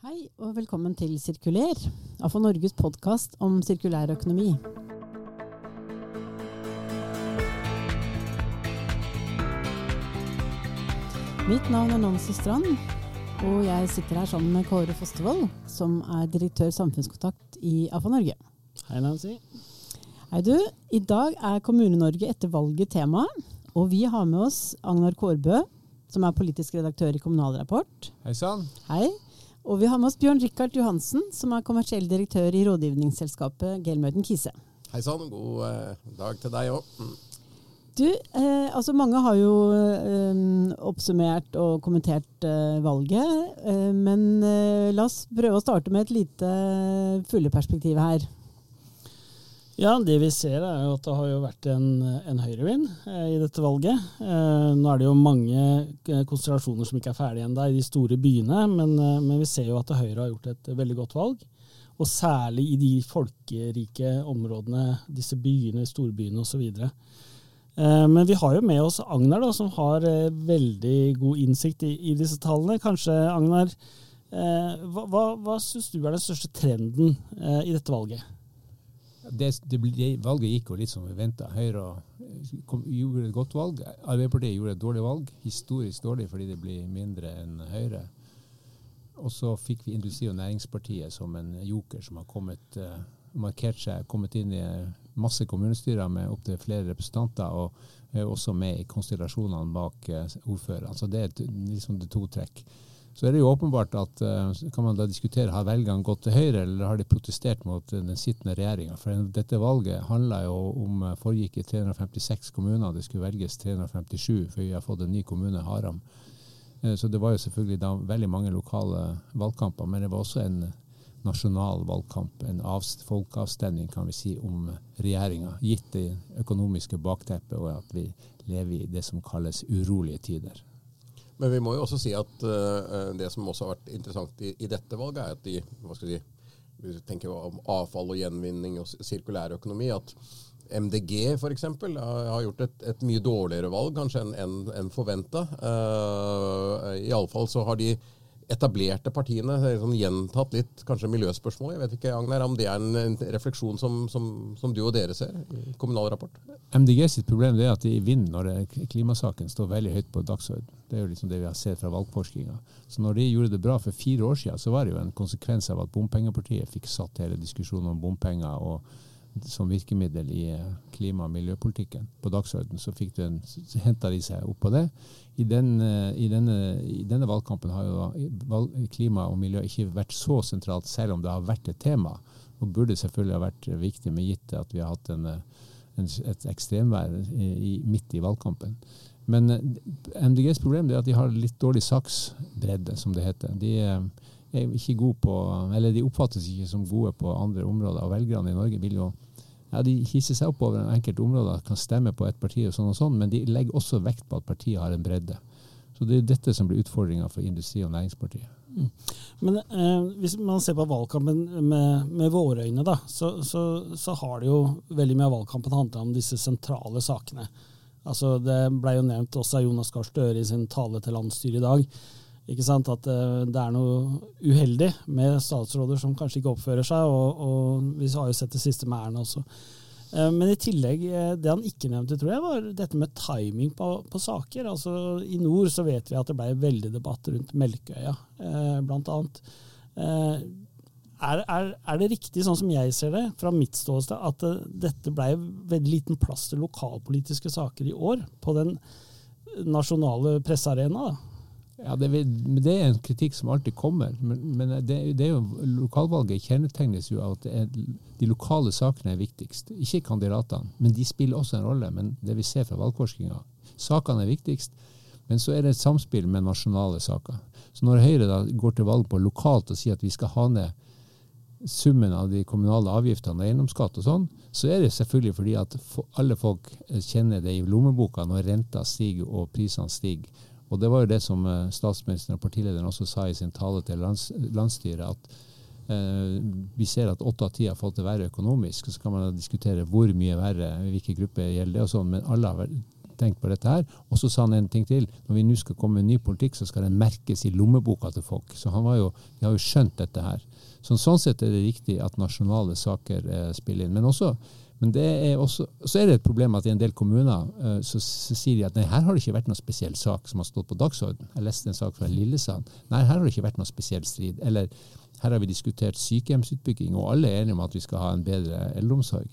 Hei og velkommen til Sirkuler, AFO Norges podkast om sirkulær økonomi. Mitt navn er Nancy Strand, og jeg sitter her sammen med Kåre Fostervold, som er direktør samfunnskontakt i AFO Norge. Hei, Nancy. Hei du. I dag er Kommune-Norge etter valget tema, og vi har med oss Agnar Kårbø, som er politisk redaktør i Kommunal Rapport. Hei sann. Hei. Og vi har med oss Bjørn Rikard Johansen, som er kommersiell direktør i rådgivningsselskapet Gelmøyden Kise. Hei sann, god eh, dag til deg òg. Mm. Du, eh, altså mange har jo eh, oppsummert og kommentert eh, valget, eh, men eh, la oss prøve å starte med et lite fugleperspektiv her. Ja, det vi ser er jo at det har jo vært en, en høyrevind eh, i dette valget. Eh, nå er det jo mange konsentrasjoner konstellasjoner som ikke er ferdige ennå i de store byene, men, eh, men, vi ser jo at Høyre har gjort et veldig godt valg. Og særlig i de folkerike områdene, disse byene, storbyene osv. Eh, men vi har jo med oss Agnar, da, som har eh, veldig god innsikt i, i disse tallene. Kanskje, Agnar, eh, hva, hva, hva syns du er den største trenden eh, i dette valget? Det, det, det, valget gikk jo litt som vi venta. Høyre kom, gjorde et godt valg. Arbeiderpartiet gjorde et dårlig valg. Historisk dårlig fordi det blir mindre enn Høyre. Og så fikk vi Industri- og Næringspartiet som en joker som har kommet, uh, markert seg, kommet inn i masse kommunestyrer med opptil flere representanter, og er også med i konstellasjonene bak uh, ordførerne. Så det er liksom det to trekk. Så er det jo åpenbart at uh, kan man da diskutere har velgerne gått til Høyre, eller har de protestert mot den sittende regjeringa. For dette valget handla jo om uh, foregikk i 356 kommuner. Det skulle velges 357 før vi har fått en ny kommune, Haram. Så det var jo selvfølgelig da veldig mange lokale valgkamper, men det var også en nasjonal valgkamp, en folkeavstemning kan vi si, om regjeringa, gitt det økonomiske bakteppet og at vi lever i det som kalles urolige tider. Men vi må jo også si at uh, det som også har vært interessant i, i dette valget, er at de hva skal vi si, vi tenker om avfall og gjenvinning og sirkulær økonomi, at MDG f.eks. har gjort et, et, mye dårligere valg kanskje enn en, en forventa. Uh, eh, Iallfall så har de etablerte partiene sånn gjentatt litt kanskje miljøspørsmål. Jeg vet ikke, Agner, om det er en, en refleksjon som, som, som, du og dere ser i Kommunal Rapport? MDG sitt problem er at de vinner når klimasaken står veldig høyt på dagsordenen. Det er jo liksom det vi har sett fra valgforskinga. Så når de gjorde det bra for fire år siden, så var det jo en konsekvens av at bompengepartiet fikk satt hele diskusjonen om bompenger og som virkemiddel i eh, klima- og miljøpolitikken på dagsordenen, så, fikk du så henta de seg opp på det. I, den, eh, i, denne, I, denne, valgkampen har jo klima og miljø ikke vært så sentralt, selv om det har vært et tema. Og burde selvfølgelig ha vært viktig, med gitt at vi har hatt en, eh, en, et ekstremvær midt i valgkampen. Men MDGs problem er at de har litt dårlig saksbredde, som det heter. De er ikke gode på, eller de oppfattes ikke som gode på andre områder. Og velgerne i Norge vil jo ja, De hisser seg opp over en enkelte områder, kan stemme på et parti, og sånn og sånn, men de legger også vekt på at partiet har en bredde. Så Det er dette som blir utfordringa for Industri- og Næringspartiet. Mm. Men eh, hvis man ser på valgkampen med, med våre øyne, da, så, så, så, har det jo veldig mye av valgkampen handla om disse sentrale sakene. Altså, det ble jo nevnt også av Jonas Gahr Støre i sin tale til landsstyret i dag ikke sant, at eh, det er noe uheldig med statsråder som kanskje ikke oppfører seg, og, og vi har jo sett det siste med Erna også. Eh, men i tillegg, eh, det han ikke nevnte, tror jeg, var dette med timing på, på saker. Altså, I nord så vet vi at det ble veldig debatt rundt Melkøya, blant annet. Er, er, er, det riktig, sånn som jeg ser det, fra mitt ståsted, at dette ble veldig liten plass til lokalpolitiske saker i år på den nasjonale pressearena? Ja, det, det, er en kritikk som alltid kommer. Men, men det, det, er jo, lokalvalget kjennetegnes jo av at er, de lokale sakene er viktigst. Ikke kandidatene, men de spiller også en rolle. Men det vi ser fra valgforskinga, sakene er viktigst. Men så er det et samspill med nasjonale saker. Så når Høyre da går til valg på lokalt og sier at vi skal ha ned summen av de kommunale avgiftene og eiendomsskatt og sånn, så er det selvfølgelig fordi at alle folk kjenner det i lommeboka når renta stiger og prisene stiger. Og det var jo det som eh, statsministeren og partilederen også sa i sin tale til lands, landsstyret, at eh, vi ser at åtte av ti har fått det verre økonomisk. og Så kan man diskutere hvor mye verre, hvilke grupper gjelder det og sånn, men alle har tenkt på dette her. Og så sa han en ting til. Når vi nå skal komme med ny politikk, så skal den merkes i lommeboka til folk. Så han var jo, de har jo skjønt dette her. Så sånn sett er det riktig at nasjonale saker eh, spiller inn. Men også men det er også, så er det et problem at i en del kommuner uh, så, så, sier de at nei, her har det ikke vært noen spesiell sak som har stått på dagsorden. Jeg leste en sak fra Lillesand. Nei, her har det ikke vært noen spesiell strid. Eller her har vi diskutert sykehjemsutbygging, og alle er enige om at vi skal ha en bedre eldreomsorg.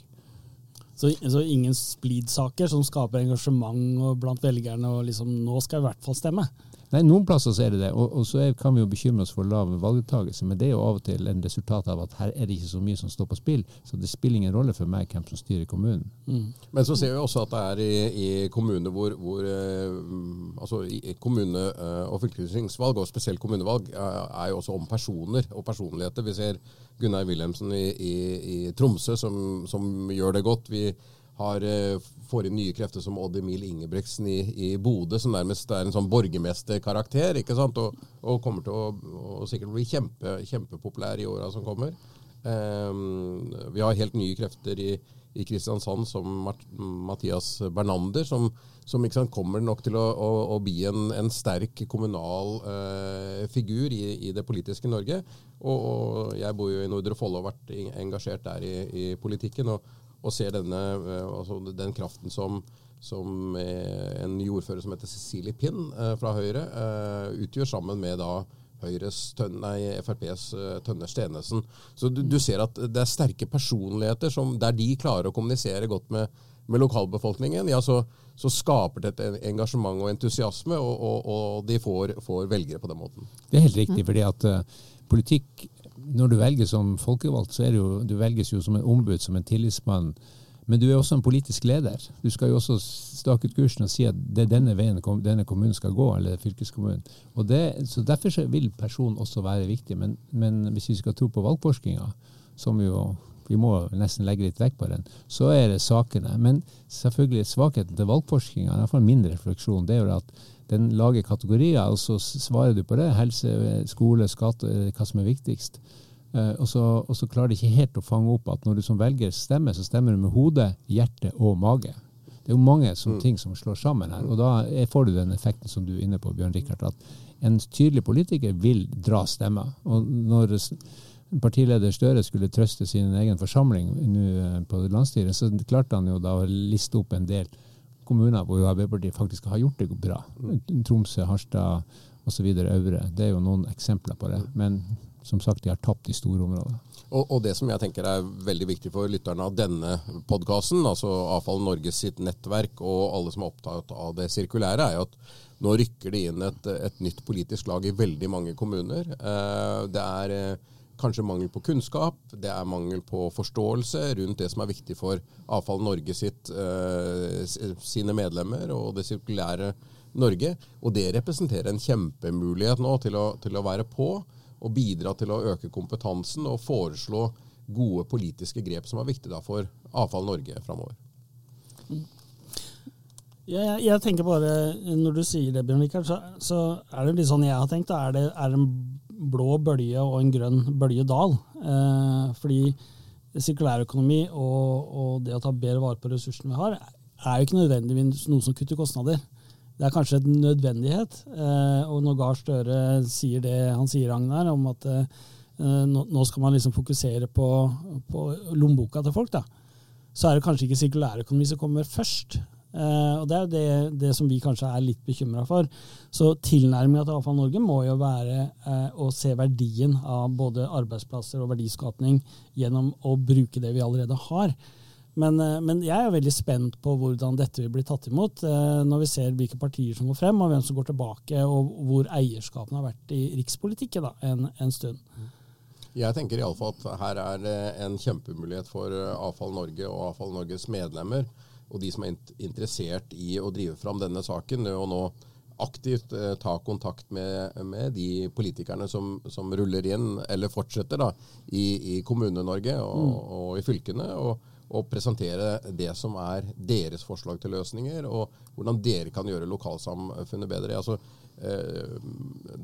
Så, så ingen splid-saker som skaper engasjement blant velgerne og liksom nå skal jeg i hvert fall stemme? Nei, Noen plasser så er det det, og, og så er, kan vi jo bekymre oss for lav valgdeltakelse. Men det er jo av og til en resultat av at her er det ikke så mye som står på spill. Så det spiller ingen rolle for meg hvem som styrer kommunen. Mm. Men så ser vi også at det er i, i kommuner hvor, hvor eh, altså i kommune- eh, og fylkestingsvalg, og spesielt kommunevalg, eh, er jo også om personer og personligheter. Vi ser Gunnar Wilhelmsen i, i, i Tromsø som, som, gjør det godt. Vi har, eh, får inn nye krefter som Odd Emil Ingebrigtsen i, i Bodø, som nærmest er en sånn borgermesterkarakter. ikke sant? Og, og kommer til å og sikkert bli kjempe, kjempepopulær i åra som kommer. Um, vi har helt nye krefter i, i Kristiansand som Mathias Bernander, som, som sant, kommer nok til å, å, å bli en, en, sterk kommunal uh, figur i, i, det politiske Norge. Og, og, jeg bor jo i Nordre Follo og har vært engasjert der i, i politikken. og og ser denne, eh, altså den kraften som, som en jordfører som heter Cecilie Pinn eh, fra Høyre eh, utgjør, sammen med da Høyres, nei, FrPs Tønner Stenesen. Så du, du, ser at det er sterke personligheter som, der de klarer å kommunisere godt med, med lokalbefolkningen. Ja, så, så, skaper det et engasjement og entusiasme, og, og, og de får, får, velgere på den måten. Det er helt riktig, fordi at uh, politikk når du velger som folkevalgt, så er det jo, du velges jo som en ombud, som en tillitsmann. Men du er også en politisk leder. Du skal jo også stake ut kursen og si at det er denne veien denne kommunen skal gå, eller fylkeskommunen. Og det, så Derfor så vil personen også være viktig. Men, men hvis vi skal tro på valgforskninga, som jo vi må nesten legge litt vekk på den, så er det sakene. Men selvfølgelig svakheten til valgforskninga, iallfall min refleksjon, det er jo at den lager kategorier, og så svarer du på det. Helse, skole, skatt, eh, hva som er viktigst. Uh, og, så, og, så, klarer de ikke helt å fange opp at når du som velger stemmer, så stemmer du med hodet, hjerte og mage. Det er jo mange som, mm. ting som slår sammen her. Og da får du den effekten som du er inne på, Bjørn Rikard, at en tydelig politiker vil dra stemmer. Og når partileder Støre skulle trøste sin egen forsamling nå eh, på landsstyret, så klarte han jo da å liste opp en del kommuner hvor Arbeiderpartiet faktisk har gjort det bra. Tromsø, Harstad osv. Øvre. Det er jo noen eksempler på det. Men som sagt, de har tapt i store områder. Og, og, det som jeg tenker er veldig viktig for lytterne av denne podkasten, altså Avfall Norges sitt nettverk og alle som er opptatt av det sirkulære, er jo at nå rykker det inn et, et nytt politisk lag i veldig mange kommuner. Eh, det er eh, kanskje mangel på kunnskap, det er mangel på forståelse rundt det som er viktig for Avfall Norge sitt, uh, sine medlemmer og det sirkulære Norge. Og det representerer en kjempemulighet nå til å, til å være på og bidra til å øke kompetansen og foreslå gode politiske grep som er viktige for Avfall Norge framover. Jeg, jeg, tenker bare, Når du sier det, Bjørn Rikard, så, så, er det litt sånn jeg har tenkt. Er det er en blå bølge og en grønn bølge dal. Eh, fordi sirkulærøkonomi og, og, det å ta bedre vare på ressursene vi har, er jo ikke nødvendigvis noe som kutter kostnader. Det er kanskje en nødvendighet. Eh, og når Gahr Støre sier det han sier, Ragnar, om at eh, nå, skal man liksom fokusere på, på lommeboka til folk, da, så er det kanskje ikke sirkulærøkonomi som kommer først. Uh, og Det er det, det, som vi kanskje er litt bekymra for. Så tilnærminga til Avfall Norge må jo være uh, å se verdien av både arbeidsplasser og verdiskapning gjennom å bruke det vi allerede har. Men, uh, men jeg er veldig spent på hvordan dette vil bli tatt imot, når vi ser hvilke partier som går frem, og hvem som går tilbake, og hvor eierskapene har vært i rikspolitikken da, en, en stund. Jeg tenker iallfall at her er det en kjempemulighet for Avfall Norge og Avfall Norges medlemmer og de som er interessert i å drive fram denne saken, og nå aktivt eh, ta kontakt med, med, de politikerne som, som, ruller inn, eller fortsetter, da, i, i Kommune-Norge og, mm. og, i fylkene. Og, og presentere det som er deres forslag til løsninger, og hvordan dere kan gjøre lokalsamfunnet bedre. Altså, eh,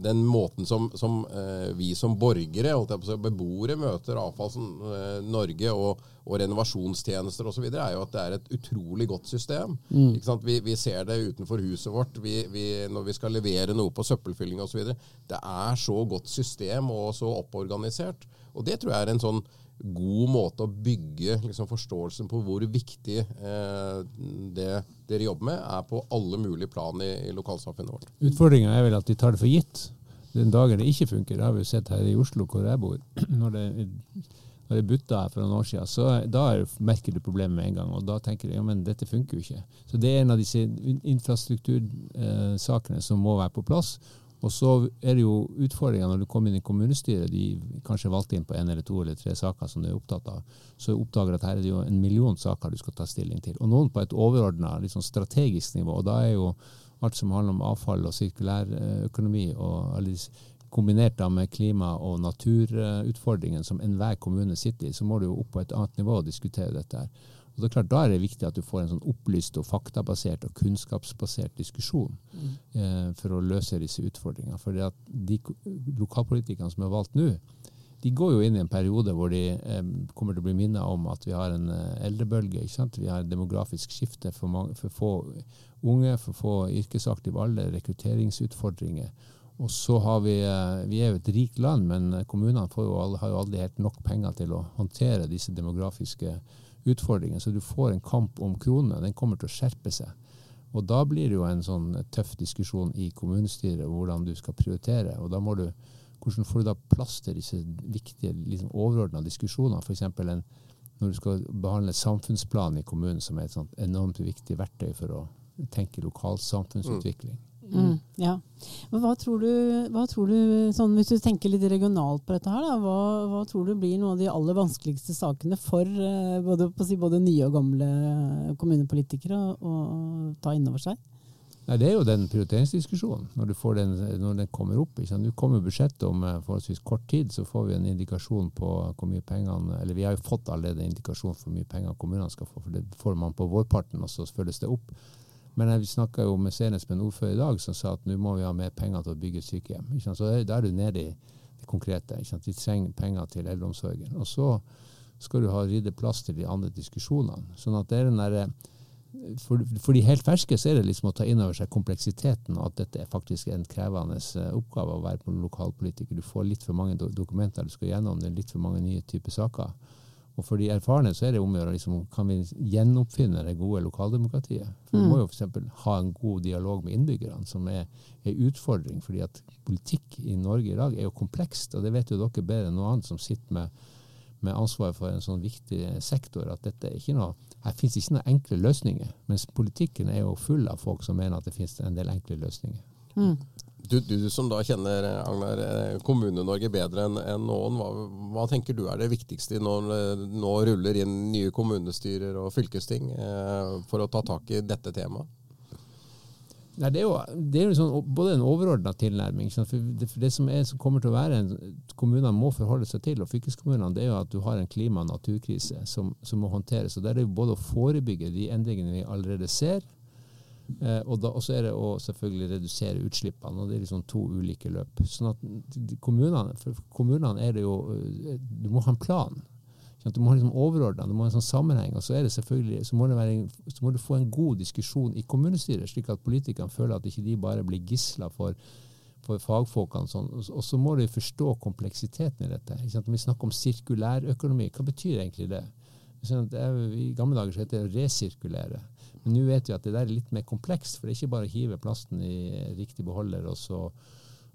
den måten som, som eh, vi som borgere, si, beboere, møter Avfall som Norge og, og renovasjonstjenester osv., er jo at det er et utrolig godt system. Mm. Vi, vi, ser det utenfor huset vårt vi, vi, når vi skal levere noe på søppelfylling osv. Det er så godt system og så opporganisert. Og det tror jeg er en sånn god måte å bygge liksom, forståelsen på hvor viktig eh, det dere jobber med, er på alle mulige plan i, i lokalsamfunnet vårt. Utfordringa er vel at de tar det for gitt. Den dagen det ikke funker, det har vi jo sett her i Oslo hvor jeg bor. Når det, når det butta her for noen år siden, så da merker du problemet med en gang. Og da tenker du ja, men dette funker jo ikke. Så det er en av disse infrastruktursakene eh, som må være på plass. Og så er det jo utfordringer når du kommer inn i kommunestyret, de kanskje valgte inn på en eller to eller tre saker som du er opptatt av, så oppdager at her er det jo en million saker du skal ta stilling til. Og noen på et overordna, liksom strategisk nivå. Og da er jo alt som handler om avfall og sirkulærøkonomi, og kombinert da med klima- og naturutfordringen som enhver kommune sitter i, så må du jo opp på et annet nivå og diskutere dette her. Og det er klart, Da er det viktig at du får en sånn opplyst og faktabasert og kunnskapsbasert diskusjon mm. eh, for å løse disse utfordringene. For de lokalpolitikerne som er valgt nå, de går jo inn i en periode hvor de eh, kommer til å bli minnet om at vi har en eh, eldrebølge. ikke sant? Vi har et demografisk skifte for, mange, for få unge, for få yrkesaktive alder, rekrutteringsutfordringer. Og så har vi, eh, vi er jo et rikt land, men kommunene jo, har jo aldri helt nok penger til å håndtere disse demografiske utfordringene utfordringen. Så du får en kamp om kronene. Den kommer til å skjerpe seg. Og da blir det jo en sånn tøff diskusjon i kommunestyret hvordan du skal prioritere. Og da må du, hvordan får du da plass til disse viktige liksom overordna diskusjonene? F.eks. når du skal behandle samfunnsplan i kommunen, som er et enormt viktig verktøy for å tenke lokalsamfunnsutvikling. Mm. Mm, ja. Hva tror du, hva tror du sånn, Hvis du tenker litt regionalt på dette, her, da, hva, hva, tror du blir noen av de aller vanskeligste sakene for uh, både, si, både, nye og gamle kommunepolitikere å, å ta innover seg? Nei, Det er jo den prioriteringsdiskusjonen, når, den, når den kommer opp. Nå kommer budsjettet om uh, forholdsvis kort tid, så får vi en indikasjon på hvor mye pengene Eller vi har jo fått allerede indikasjon for hvor mye penger kommunene skal få, for det får man på vårparten, og så følges det opp. Men jeg snakka jo med senest med en ordfører i dag som sa at nå må vi ha mer penger til å bygge et sykehjem. Så da er du nede i det konkrete. Vi trenger penger til eldreomsorgen. Og så skal du ha rydde plass til de andre diskusjonene. Sånn at det er den der, for, for, de helt ferske så er det liksom å ta inn over seg kompleksiteten, og at dette er faktisk en krevende eh, oppgave å være lokalpolitiker. Du får litt for mange dokumenter du skal gjennom, det er litt for mange nye typer saker. Og for de erfarne så er det om å gjøre liksom, kan vi gjenoppfinne det gode lokaldemokratiet. For Vi må mm. jo f.eks. ha en god dialog med innbyggerne, som er en utfordring. fordi at politikk i Norge i dag er jo komplekst, og det vet jo dere bedre enn noe annet som sitter med, med ansvar for en sånn viktig sektor. at dette er ikke noe, Her finnes ikke noen enkle løsninger. Mens politikken er jo full av folk som mener at det finnes en del enkle løsninger. Mm. Du, du, som da kjenner Agnar, eh, Kommune-Norge bedre enn en noen, hva, hva, tenker du er det viktigste når nå ruller inn nye kommunestyrer og fylkesting eh, for å ta tak i dette temaet? Nei, det er jo, det er jo sånn, både en overordna tilnærming for det, for det, som, er, som kommer til å være en kommunene må forholde seg til, og fylkeskommunene, det er jo at du har en klima- og naturkrise som, som må håndteres. og Der er det jo både å forebygge de endringene vi allerede ser, Eh, og så er det å selvfølgelig redusere utslippene. og Det er liksom to ulike løp. Sånn at kommunene, For kommunene er det jo eh, Du må ha en plan. Du må ha liksom overordna, du må ha en sånn sammenheng. Og så er det selvfølgelig, så må, det være, så må, du få en god diskusjon i kommunestyret, slik at politikerne føler at ikke de bare blir gisler for, for fagfolkene. Sånn. Og så må de forstå kompleksiteten i dette. Når vi snakker om sirkulærøkonomi, hva betyr egentlig det? Sånn I gamle dager så het det å resirkulere. Men nå vet vi at det der er litt mer komplekst, for det er ikke bare å hive plasten i riktig beholder, og så,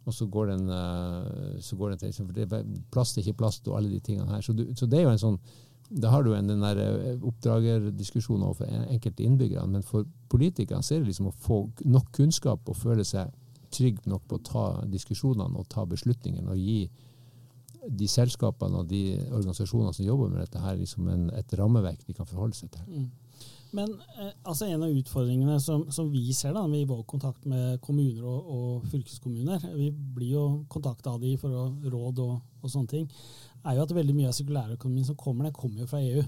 og så går den, eh, så går den til for det, Plast er ikke plast, og alle de tingene her. Så, du, så det er jo en sånn da har du en, den der eh, oppdragerdiskusjonen overfor enkelte innbyggere. Men for politikerne så er det liksom å få nok kunnskap og føle seg trygg nok på å ta diskusjonene og ta beslutningene og gi de selskapene og de organisasjonene som jobber med dette, her liksom en, et rammeverk de kan forholde seg til. Mm. Men eh, altså en av utfordringene som, som, vi ser da, i vår kontakt med kommuner og, og fylkeskommuner, vi blir jo kontakta av de for å, råd og, og, sånne ting, er jo at veldig mye av sirkulærøkonomien som kommer, den kommer jo fra EU.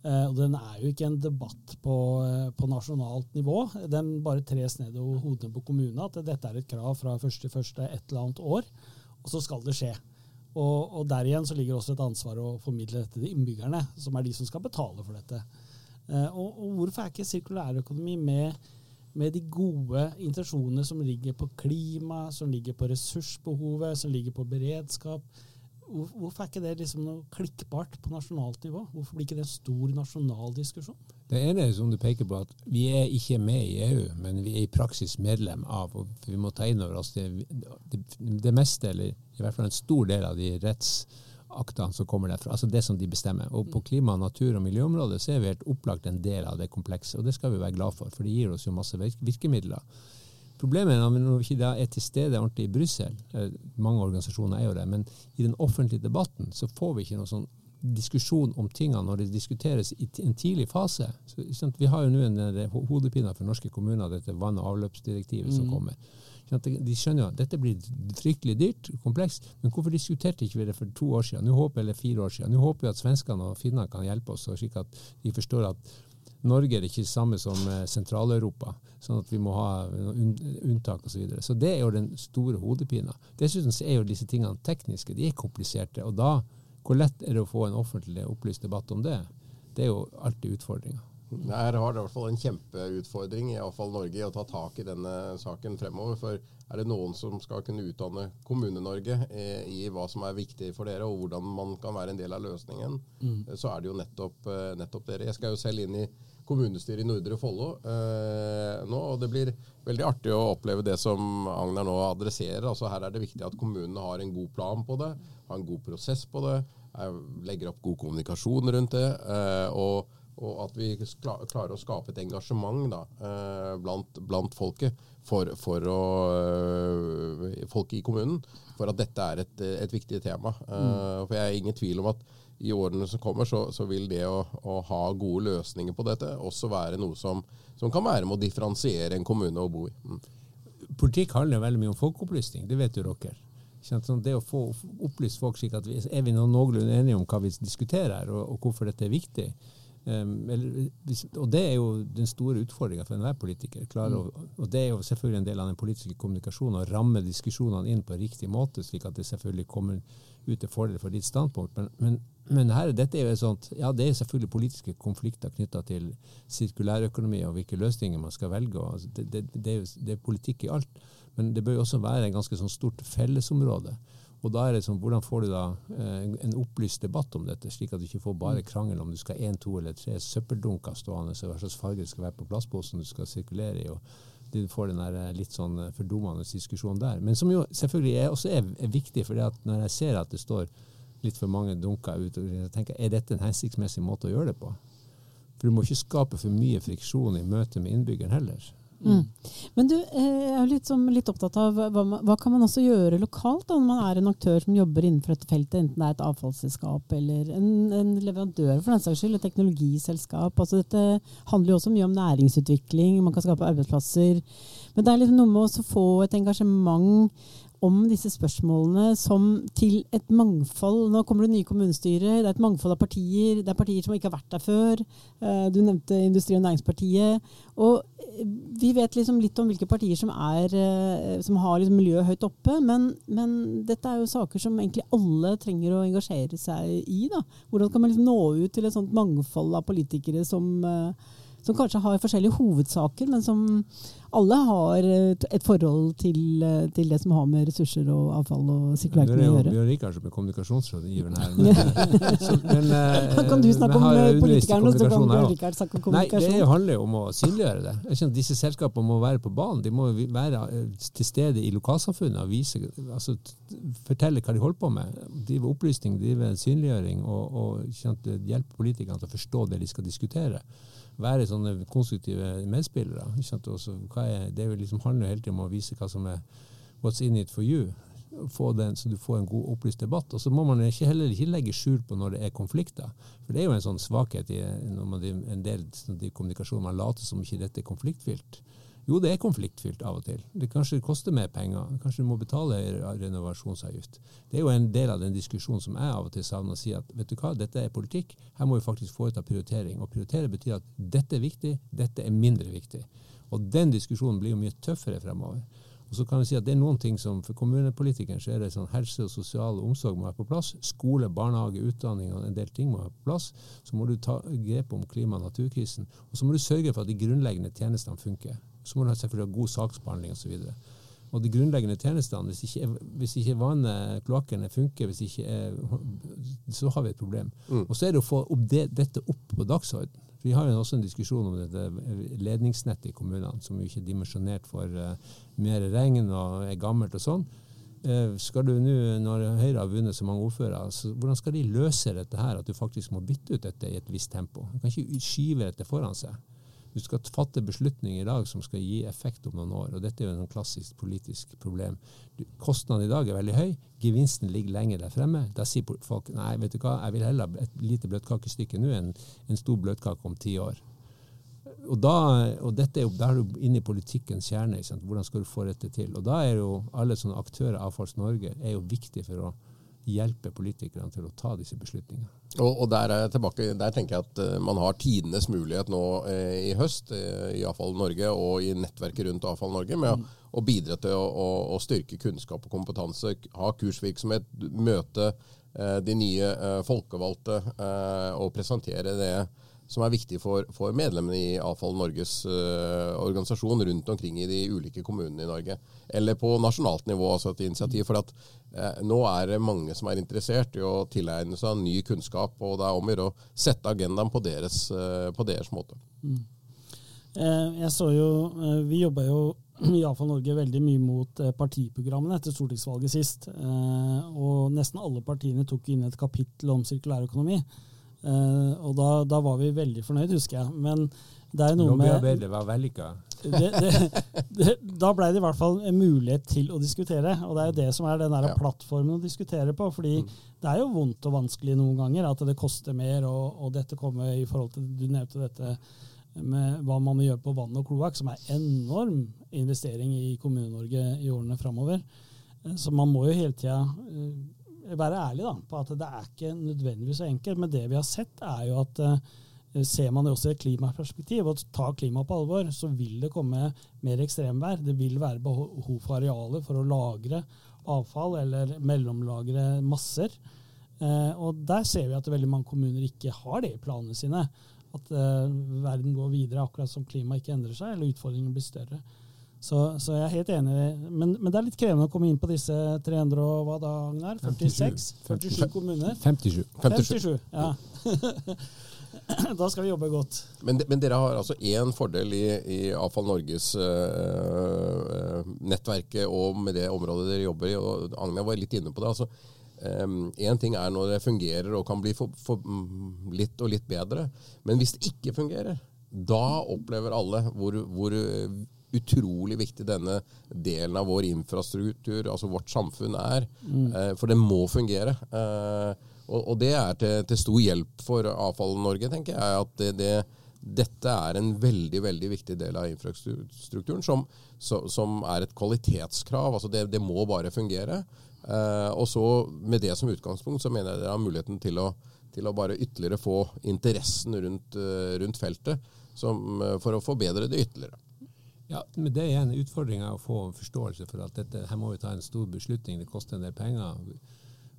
Eh, og den er jo ikke en debatt på, eh, på nasjonalt nivå. Den bare tres ned over hodene på kommunene at dette er et krav fra 1.1. et eller annet år, og så skal det skje. Og, og, der igjen så ligger også et ansvar å formidle dette til innbyggerne, som er de som skal betale for dette. Eh, og, og hvorfor er ikke sirkulærøkonomi med, med de gode intensjonene som ligger på klima, som ligger på ressursbehovet, som ligger på beredskap? Hvorfor er ikke det liksom noe klikkbart på nasjonalt nivå? Hvorfor blir ikke det en stor nasjonal diskusjon? Det ene er som du peker på, at vi er ikke med i EU, men vi er i praksis medlem av. og Vi må ta inn over oss det, det, det meste, eller i hvert fall en stor del av de rettsaktene som kommer derfra. Altså det som de bestemmer. Og på klima-, natur- og miljøområdet så er vi helt opplagt en del av det komplekse, og det skal vi være glad for, for det gir oss jo masse virkemidler. Problemet er når vi ikke er til stede ordentlig i Brussel, mange organisasjoner er jo det, men i den offentlige debatten så får vi ikke noe sånn diskusjon om tingene når det diskuteres i en tidlig fase. Så, vi har jo nå en hodepine for norske kommuner, dette vann- og avløpsdirektivet mm. som kommer. De skjønner jo at dette blir fryktelig dyrt, komplekst, men hvorfor diskuterte ikke vi det for to år siden, nå håper, eller fire år siden? Nå håper vi at svenskene og finnene kan hjelpe oss, slik at de forstår at Norge er ikke det samme som eh, Sentral-Europa, sånn at vi må ha unntak osv. Så, videre. så det er jo den store hodepina. Dessuten er jo disse tingene tekniske, de er kompliserte. Og da, hvor lett er det å få en offentlig opplyst debatt om det? Det er jo alltid utfordringa. Her har det i hvert fall en kjempeutfordring, iallfall Norge, i å ta tak i denne saken fremover. For er det noen som skal kunne utdanne Kommune-Norge eh, i hva som er viktig for dere, og hvordan man kan være en del av løsningen, mm. så er det jo nettopp, eh, nettopp, dere. Jeg skal jo selv inn i kommunestyret i Nordre Follo eh, nå. og Det blir veldig artig å oppleve det som Agnar nå adresserer. altså Her er det viktig at kommunene har en god plan på det, har en god prosess på det, legger opp god kommunikasjon rundt det. Eh, og, og, at vi klarer å skape et engasjement da, eh, blant, blant, folket for, for å, eh, folk i kommunen for at dette er et, et viktig tema. Mm. For jeg er ingen tvil om at i årene som kommer, så, så vil det å, å, ha gode løsninger på dette også være noe som, som, kan være med å differensiere en kommune å bo i. Mm. Politikk handler veldig mye om folkeopplysning, det vet jo dere. Sånn, det å få opplyst folk slik at vi er vi noenlunde enige om hva vi diskuterer her, og, og hvorfor dette er viktig. Eller, og det er jo den store utfordringa for enhver politiker. Mm. Å, og det er jo selvfølgelig en del av den politiske kommunikasjonen å ramme diskusjonene inn på riktig måte, slik at det selvfølgelig kommer ut til fordel for ditt standpunkt. Men, men, men her, dette er jo sånt, ja, det er selvfølgelig politiske konflikter knytta til sirkulærøkonomi og hvilke løsninger man skal velge. Og, det, det, det, er jo, det, er politikk i alt. Men det bør jo også være en ganske sånn stort fellesområde. Og da er det sånn, Hvordan får du da eh, en opplyst debatt om dette, slik at du ikke får bare krangel om du skal ha én, to eller tre søppeldunker stående, så hva slags farge det skal være på plastposen du skal sirkulere i. og du får den der eh, litt sånn eh, fordummende diskusjonen der. Men som jo selvfølgelig er, også er, er viktig, for når jeg ser at det står litt for mange dunker ut, jeg tenker, er dette en hensiktsmessig måte å gjøre det på? For du må ikke skape for mye friksjon i møte med innbyggeren heller. Mm. Men du, eh, jeg er litt, som, litt opptatt av hva, hva, kan man også gjøre lokalt da, når man er en aktør som jobber innenfor dette feltet, enten det er et avfallsselskap eller en, en leverandør for den saks skyld, et teknologiselskap. Altså, dette handler jo også mye om næringsutvikling, man kan skape arbeidsplasser. Men det er liksom noe med å få et engasjement om disse spørsmålene som til et mangfold Nå kommer det nye kommunestyrer, det er et mangfold av partier. Det er partier som ikke har vært der før. Eh, du nevnte Industri- og Næringspartiet. Og eh, vi vet liksom litt om hvilke partier som, er, eh, som har liksom miljøet høyt oppe. Men, men, dette er jo saker som egentlig alle trenger å engasjere seg i. Da. Hvordan kan man liksom nå ut til et sånt mangfold av politikere som som kanskje har forskjellige hovedsaker, men som alle har et forhold til, til det som har med ressurser og avfall og sirkulært å gjøre. Bjørn Rikard som er kommunikasjonsrådgiveren her. Men, så, men, da kan du snakke om politikerne, og så kan Bjørn Rikard snakke om kommunikasjon. Nei, Det handler jo om å synliggjøre det. Jeg skjønner, disse selskapene må være på banen. De må være eh, til stede i lokalsamfunnet og vise, altså, fortelle hva de holder på med. Drive opplysning, drive synliggjøring og, og hjelpe politikerne til å forstå det de skal diskutere være sånne konstruktive medspillere. Også, er, det liksom handler hele tiden om å vise hva som er what's in it for you. Den, så du får en god opplyst debatt. Og så må man ikke, heller ikke legge skjul på når det er konflikter. For det er jo en sånn svakhet i når man, en del sånn, kommunikasjon. Man later som ikke dette er konfliktfylt. Jo, det er konfliktfylt av og til. Det kanskje koster mer penger. Kanskje du må betale renovasjonsavgift. Det er jo en del av den diskusjonen som jeg av og til savner. Å si at vet du hva, dette er politikk. Her må vi faktisk foreta prioritering. Og prioritere betyr at dette er viktig, dette er mindre viktig. Og den diskusjonen blir jo mye tøffere fremover. Og så kan vi si at det er noen ting som For kommunepolitikeren så er det sånn helse og sosial omsorg må være på plass. Skole, barnehage, utdanning og en del ting må være på plass. Så må du ta grep om klima- og naturkrisen. Og så må du sørge for at de grunnleggende tjenestene funker. Så må du selvfølgelig ha god saksbehandling osv. Og, og de grunnleggende tjenestene, hvis ikke, hvis ikke vannet, kloakkene funker, ikke er, så har vi et problem. Mm. Og så er det å få opp det, dette opp på dagsordenen. Vi har jo også en diskusjon om dette ledningsnettet i kommunene, som jo ikke er dimensjonert for uh, mer regn og er gammelt og sånn. Uh, skal du nå, Når Høyre har vunnet så mange ordførere, så hvordan skal de løse dette her, at du faktisk må bytte ut dette i et visst tempo? Du kan ikke skyve dette foran seg. Du skal fatte beslutninger i dag som skal gi effekt om noen år. og Dette er jo et klassisk politisk problem. Kostnaden i dag er veldig høy, gevinsten ligger lenger der fremme. Da sier folk nei, vet du hva, jeg vil heller ha et lite bløtkakestykke nå enn en stor bløtkake om ti år. Og, da, og dette er jo, Da er du inne i politikkens kjerne. Hvordan skal du få dette til? Og Da er jo alle sånne aktører, Avfalls Norge, er jo viktige for å hjelpe politikerne til å ta disse beslutningene. Og, og der, er jeg tilbake, der tenker jeg at uh, man har tidenes mulighet nå uh, i høst, uh, i Avfall Norge og i nettverket rundt Avfall Norge, med mm. å, å, bidra til å, å, å, styrke kunnskap og kompetanse, ha kursvirksomhet, møte de nye folkevalgte og presentere det som er viktig for, for medlemmene i Avfall Norges uh, organisasjon rundt omkring i de ulike kommunene i Norge. Eller på nasjonalt nivå, altså et initiativ. For at uh, nå er det mange som er interessert i å tilegne seg ny kunnskap, og det er om å sette agendaen på deres, uh, på deres måte. Mm. Jeg så jo, Vi jobba jo i Avfall Norge veldig mye mot partiprogrammene etter stortingsvalget sist. Og nesten alle partiene tok inn et kapittel om sirkulærøkonomi. Uh, og da, da, var vi veldig fornøyd, husker jeg. Men det er noe med var vellykka. da ble det i hvert fall en mulighet til å diskutere. Og det er jo det som er den der ja. plattformen å diskutere på. fordi mm. det er jo vondt og vanskelig noen ganger at det koster mer, og, og dette kommer i forhold til Du nevnte dette med hva man må gjøre på vann og kloakk, som er enorm investering i Kommune-Norge i årene framover. Eh, så man må jo hele tida uh, være ærlig da, på at det er ikke nødvendigvis så enkelt. Men det vi har sett, er jo at uh, ser man det også i et klimaperspektiv, og tar klimaet på alvor, så vil det komme mer ekstremvær. Det vil være behov for arealer for å lagre avfall eller mellomlagre masser. Uh, og der ser vi at veldig mange kommuner ikke har det i planene sine. At uh, verden går videre akkurat som klimaet ikke endrer seg, eller utfordringene blir større. Så, så, jeg er helt enig. Men, men, det er litt krevende å komme inn på disse 300 og hva da, Agnar? 46? 47 kommuner? 57. 57, ja. da skal vi jobbe godt. Men, men dere har altså én fordel i, i Avfall Norges uh, nettverket og med det området dere jobber i. og Agnar var litt inne på det. altså Én um, ting er når det fungerer og kan bli for, for, mm, litt og litt bedre. Men hvis det ikke fungerer, da opplever alle hvor, hvor utrolig viktig denne delen av vår infrastruktur, altså vårt samfunn, er. Mm. Eh, for den må fungere. Eh, og, det er til, til, stor hjelp for Avfall Norge, tenker jeg. At det, det, dette er en veldig veldig viktig del av infrastrukturen som, som er et kvalitetskrav. altså Det, det må bare fungere. Eh, og så Med det som utgangspunkt så mener jeg dere har muligheten til å, til å bare ytterligere få interessen rundt, rundt feltet som, for å forbedre det ytterligere. Ja, men Det er en utfordring å få forståelse for at dette, her må vi ta en stor beslutning. Det koster en del penger.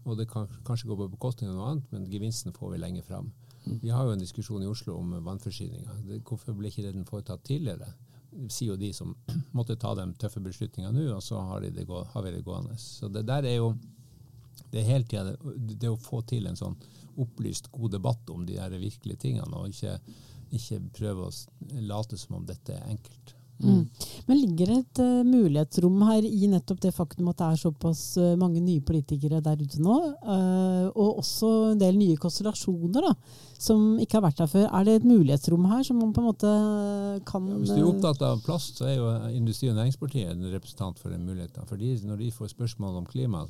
Og det kan kanskje gå på bekostning av noe annet, men gevinsten får vi lenger fram. Mm. Vi har jo en diskusjon i Oslo om vannforsyninga. Hvorfor ble ikke den foretatt tidligere? Sier jo de som måtte ta de tøffe beslutningene nå, og så har, de det, har vi det gående. Så det der er jo det er hele tida det, å få til en sånn opplyst, god debatt om de der virkelige tingene, og ikke, ikke prøve å late som om dette er enkelt. Mm. Men ligger det et uh, mulighetsrom her i nettopp det faktum at det er såpass uh, mange nye politikere der ute nå, uh, og også en del nye konstellasjoner da, som ikke har vært der før. Er det et mulighetsrom her som man på en måte kan ja, Hvis du er opptatt av plast, så er jo Industri- og Næringspartiet en representant for den muligheten. For når de får spørsmål om klima,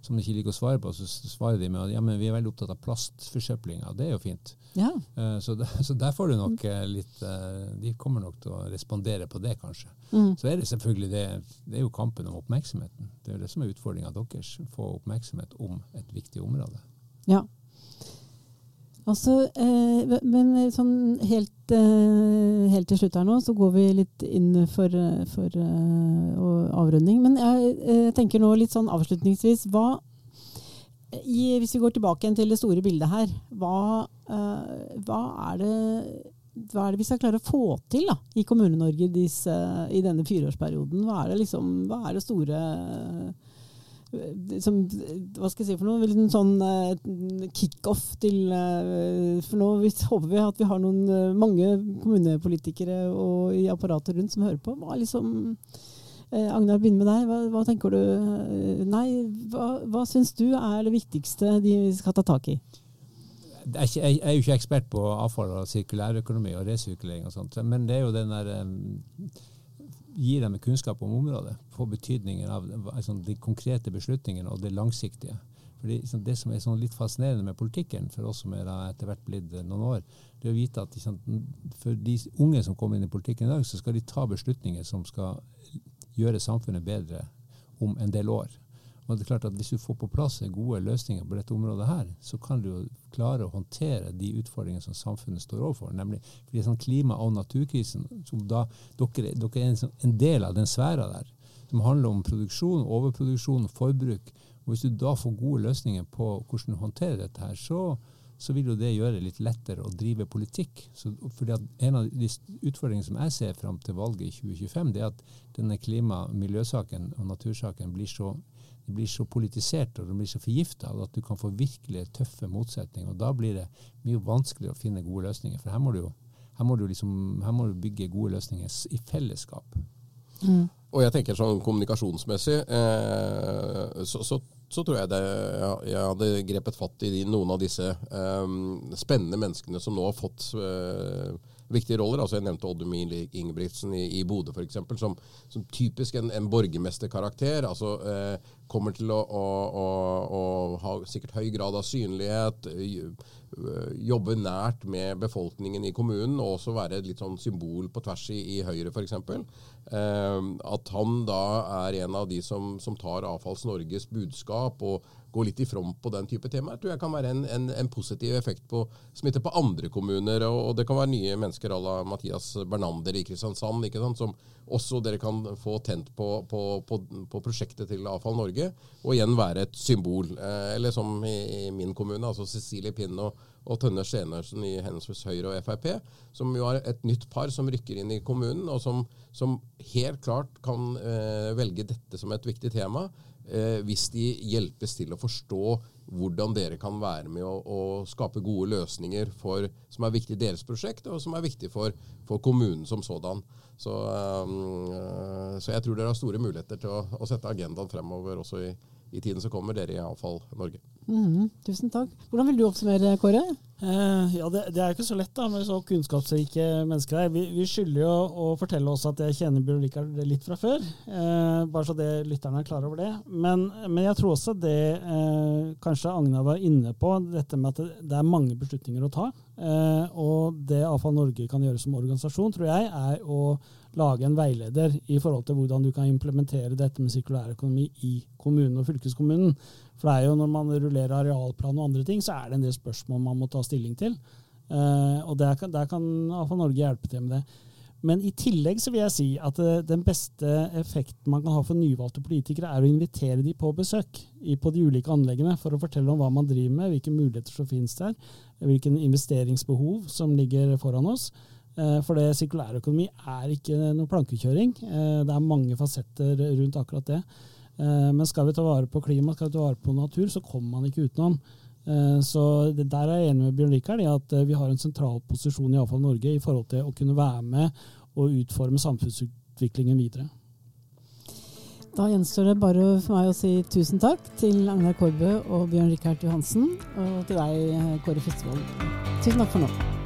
som de ikke liker å svare på, så svarer de med at ja, men vi er veldig opptatt av plastforsøplinga. Det er jo fint. Ja. Eh, Så, der, så der får du nok eh, litt eh, De kommer nok til å respondere på det, kanskje. Mm. Så er det selvfølgelig det, det er jo kampen om oppmerksomheten. Det er jo det som er utfordringa deres. Få oppmerksomhet om et viktig område. Ja. Altså, eh, men sånn helt, eh, helt til slutt her nå, så går vi litt inn for, eh, for eh, avrunding. Men jeg eh, tenker nå litt sånn avslutningsvis hva, i, Hvis vi går tilbake igjen til det store bildet her, hva, eh, hva, er, det, hva er det vi skal klare å få til da, i Kommune-Norge i denne fireårsperioden? Hva er det, liksom, hva er det store som, hva skal jeg si for noe, en sånn uh, kickoff til uh, For nå håper vi at vi har noen uh, mange kommunepolitikere og i apparatet rundt som hører på. Hva liksom uh, Agnar, begynner med deg. Hva, hva tenker du Nei, hva, hva syns du er det viktigste de skal ta tak i? Er, ikke, jeg er jo ikke ekspert på avfall og sirkulærøkonomi og resirkulering, og sånt, men det er jo den der um, gir dem kunnskap om området, på betydningen av altså, de konkrete beslutningene og det langsiktige. Fordi liksom, Det som er sånn litt fascinerende med politikken, for oss som er etter hvert blitt noen år, det er å vite at liksom, for de unge som kommer inn i politikken i dag, så skal de ta beslutninger som skal gjøre samfunnet bedre om en del år. Og det er klart at Hvis du får på plass gode løsninger på dette området, her, så kan du jo klare å håndtere de utfordringene som samfunnet står overfor. nemlig fordi sånn Klima- og naturkrisen, som da, dere, dere er en, en, del av den sfæra der, som handler om produksjon, overproduksjon forbruk. og Hvis du da får gode løsninger på hvordan du håndterer dette, her, så, så vil jo det gjøre det litt lettere å drive politikk. Så, fordi at En av de utfordringene som jeg ser fram til valget i 2025, det er at denne klima- og miljøsaken og natursaken blir så det blir så politisert og det blir så forgifta at du kan få virkelig tøffe motsetninger. og Da blir det mye vanskeligere å finne gode løsninger. For her må du, her må du, liksom, her må du bygge gode løsninger i fellesskap. Mm. Og jeg tenker sånn kommunikasjonsmessig eh, så, så, så, tror jeg det ja, jeg hadde grepet fatt i noen av disse eh, spennende menneskene som nå har fått eh, viktige roller. altså Jeg nevnte Odd Emil Ingebrigtsen i, i Bodø f.eks. Som, som typisk en, en borgermesterkarakter. altså eh, Kommer til å, å, å, å, ha sikkert høy grad av synlighet. Jobbe nært med befolkningen i kommunen, og også være et litt sånn symbol på tvers i, i Høyre f.eks. Eh, at han da er en av de som, som tar Avfalls Norges budskap og gå litt i front på den type temaer, tror jeg kan være en, en, en positiv effekt på smitte på andre kommuner. Og, og det kan være nye mennesker à la Mathias Bernander i Kristiansand, som også dere kan få tent på, på, på, på prosjektet til Avfall Norge, og igjen være et symbol. Eh, eller som i, i, min kommune, altså Cecilie Pinn og, og Tønne Stenersen i henholdsvis Høyre og Frp, som jo er et nytt par som rykker inn i kommunen, og som, som helt klart kan eh, velge dette som et viktig tema hvis de hjelpes til å forstå hvordan dere kan være med å, å skape gode løsninger for, som er viktig i deres prosjekt, og som er viktig for, for kommunen som sådan. Så, um, så, jeg tror dere har store muligheter til å, å sette agendaen fremover også i, i tiden som kommer, dere i Avfall Norge. Mm, tusen takk. Hvordan vil du oppsummere, Kåre? Eh, ja, det, det, er ikke så lett da, med så kunnskapsrike mennesker her. Vi, vi skylder jo å fortelle oss at jeg kjenner Bjørn Rikard litt fra før. Eh, bare så det, lytterne er klar over det. Men, men jeg tror også det eh, kanskje Agna var inne på, dette med at det, det er mange beslutninger å ta. Eh, og det Avfall Norge kan gjøre som organisasjon, tror jeg, er å lage en veileder i forhold til hvordan du kan implementere dette med sirkulærøkonomi i kommunen og fylkeskommunen. For det er jo når man rullerer arealplan og andre ting, så er det en del spørsmål man må ta stilling til. Uh, og der kan, der kan iallfall Norge hjelpe til med det. Men i tillegg så vil jeg si at uh, den beste effekten man kan ha for nyvalgte politikere, er å invitere de på besøk på de ulike anleggene for å fortelle om hva man driver med, hvilke muligheter som finnes der, hvilken investeringsbehov som ligger foran oss. Eh, for det sirkulærøkonomi er ikke noe plankekjøring. Eh, det er mange fasetter rundt akkurat det. Eh, men skal vi ta vare på klima, skal vi ta vare på natur, så kommer man ikke utenom. Så Der er jeg enig med Bjørn Rikard i at vi har en sentral posisjon i Avfall Norge i forhold til å kunne være med og utforme samfunnsutviklingen videre. Da gjenstår det bare for meg å si tusen takk til Agnar Korbø og Bjørn Rikard Johansen, og til deg, Kåre Festvold. Tusen takk for nå.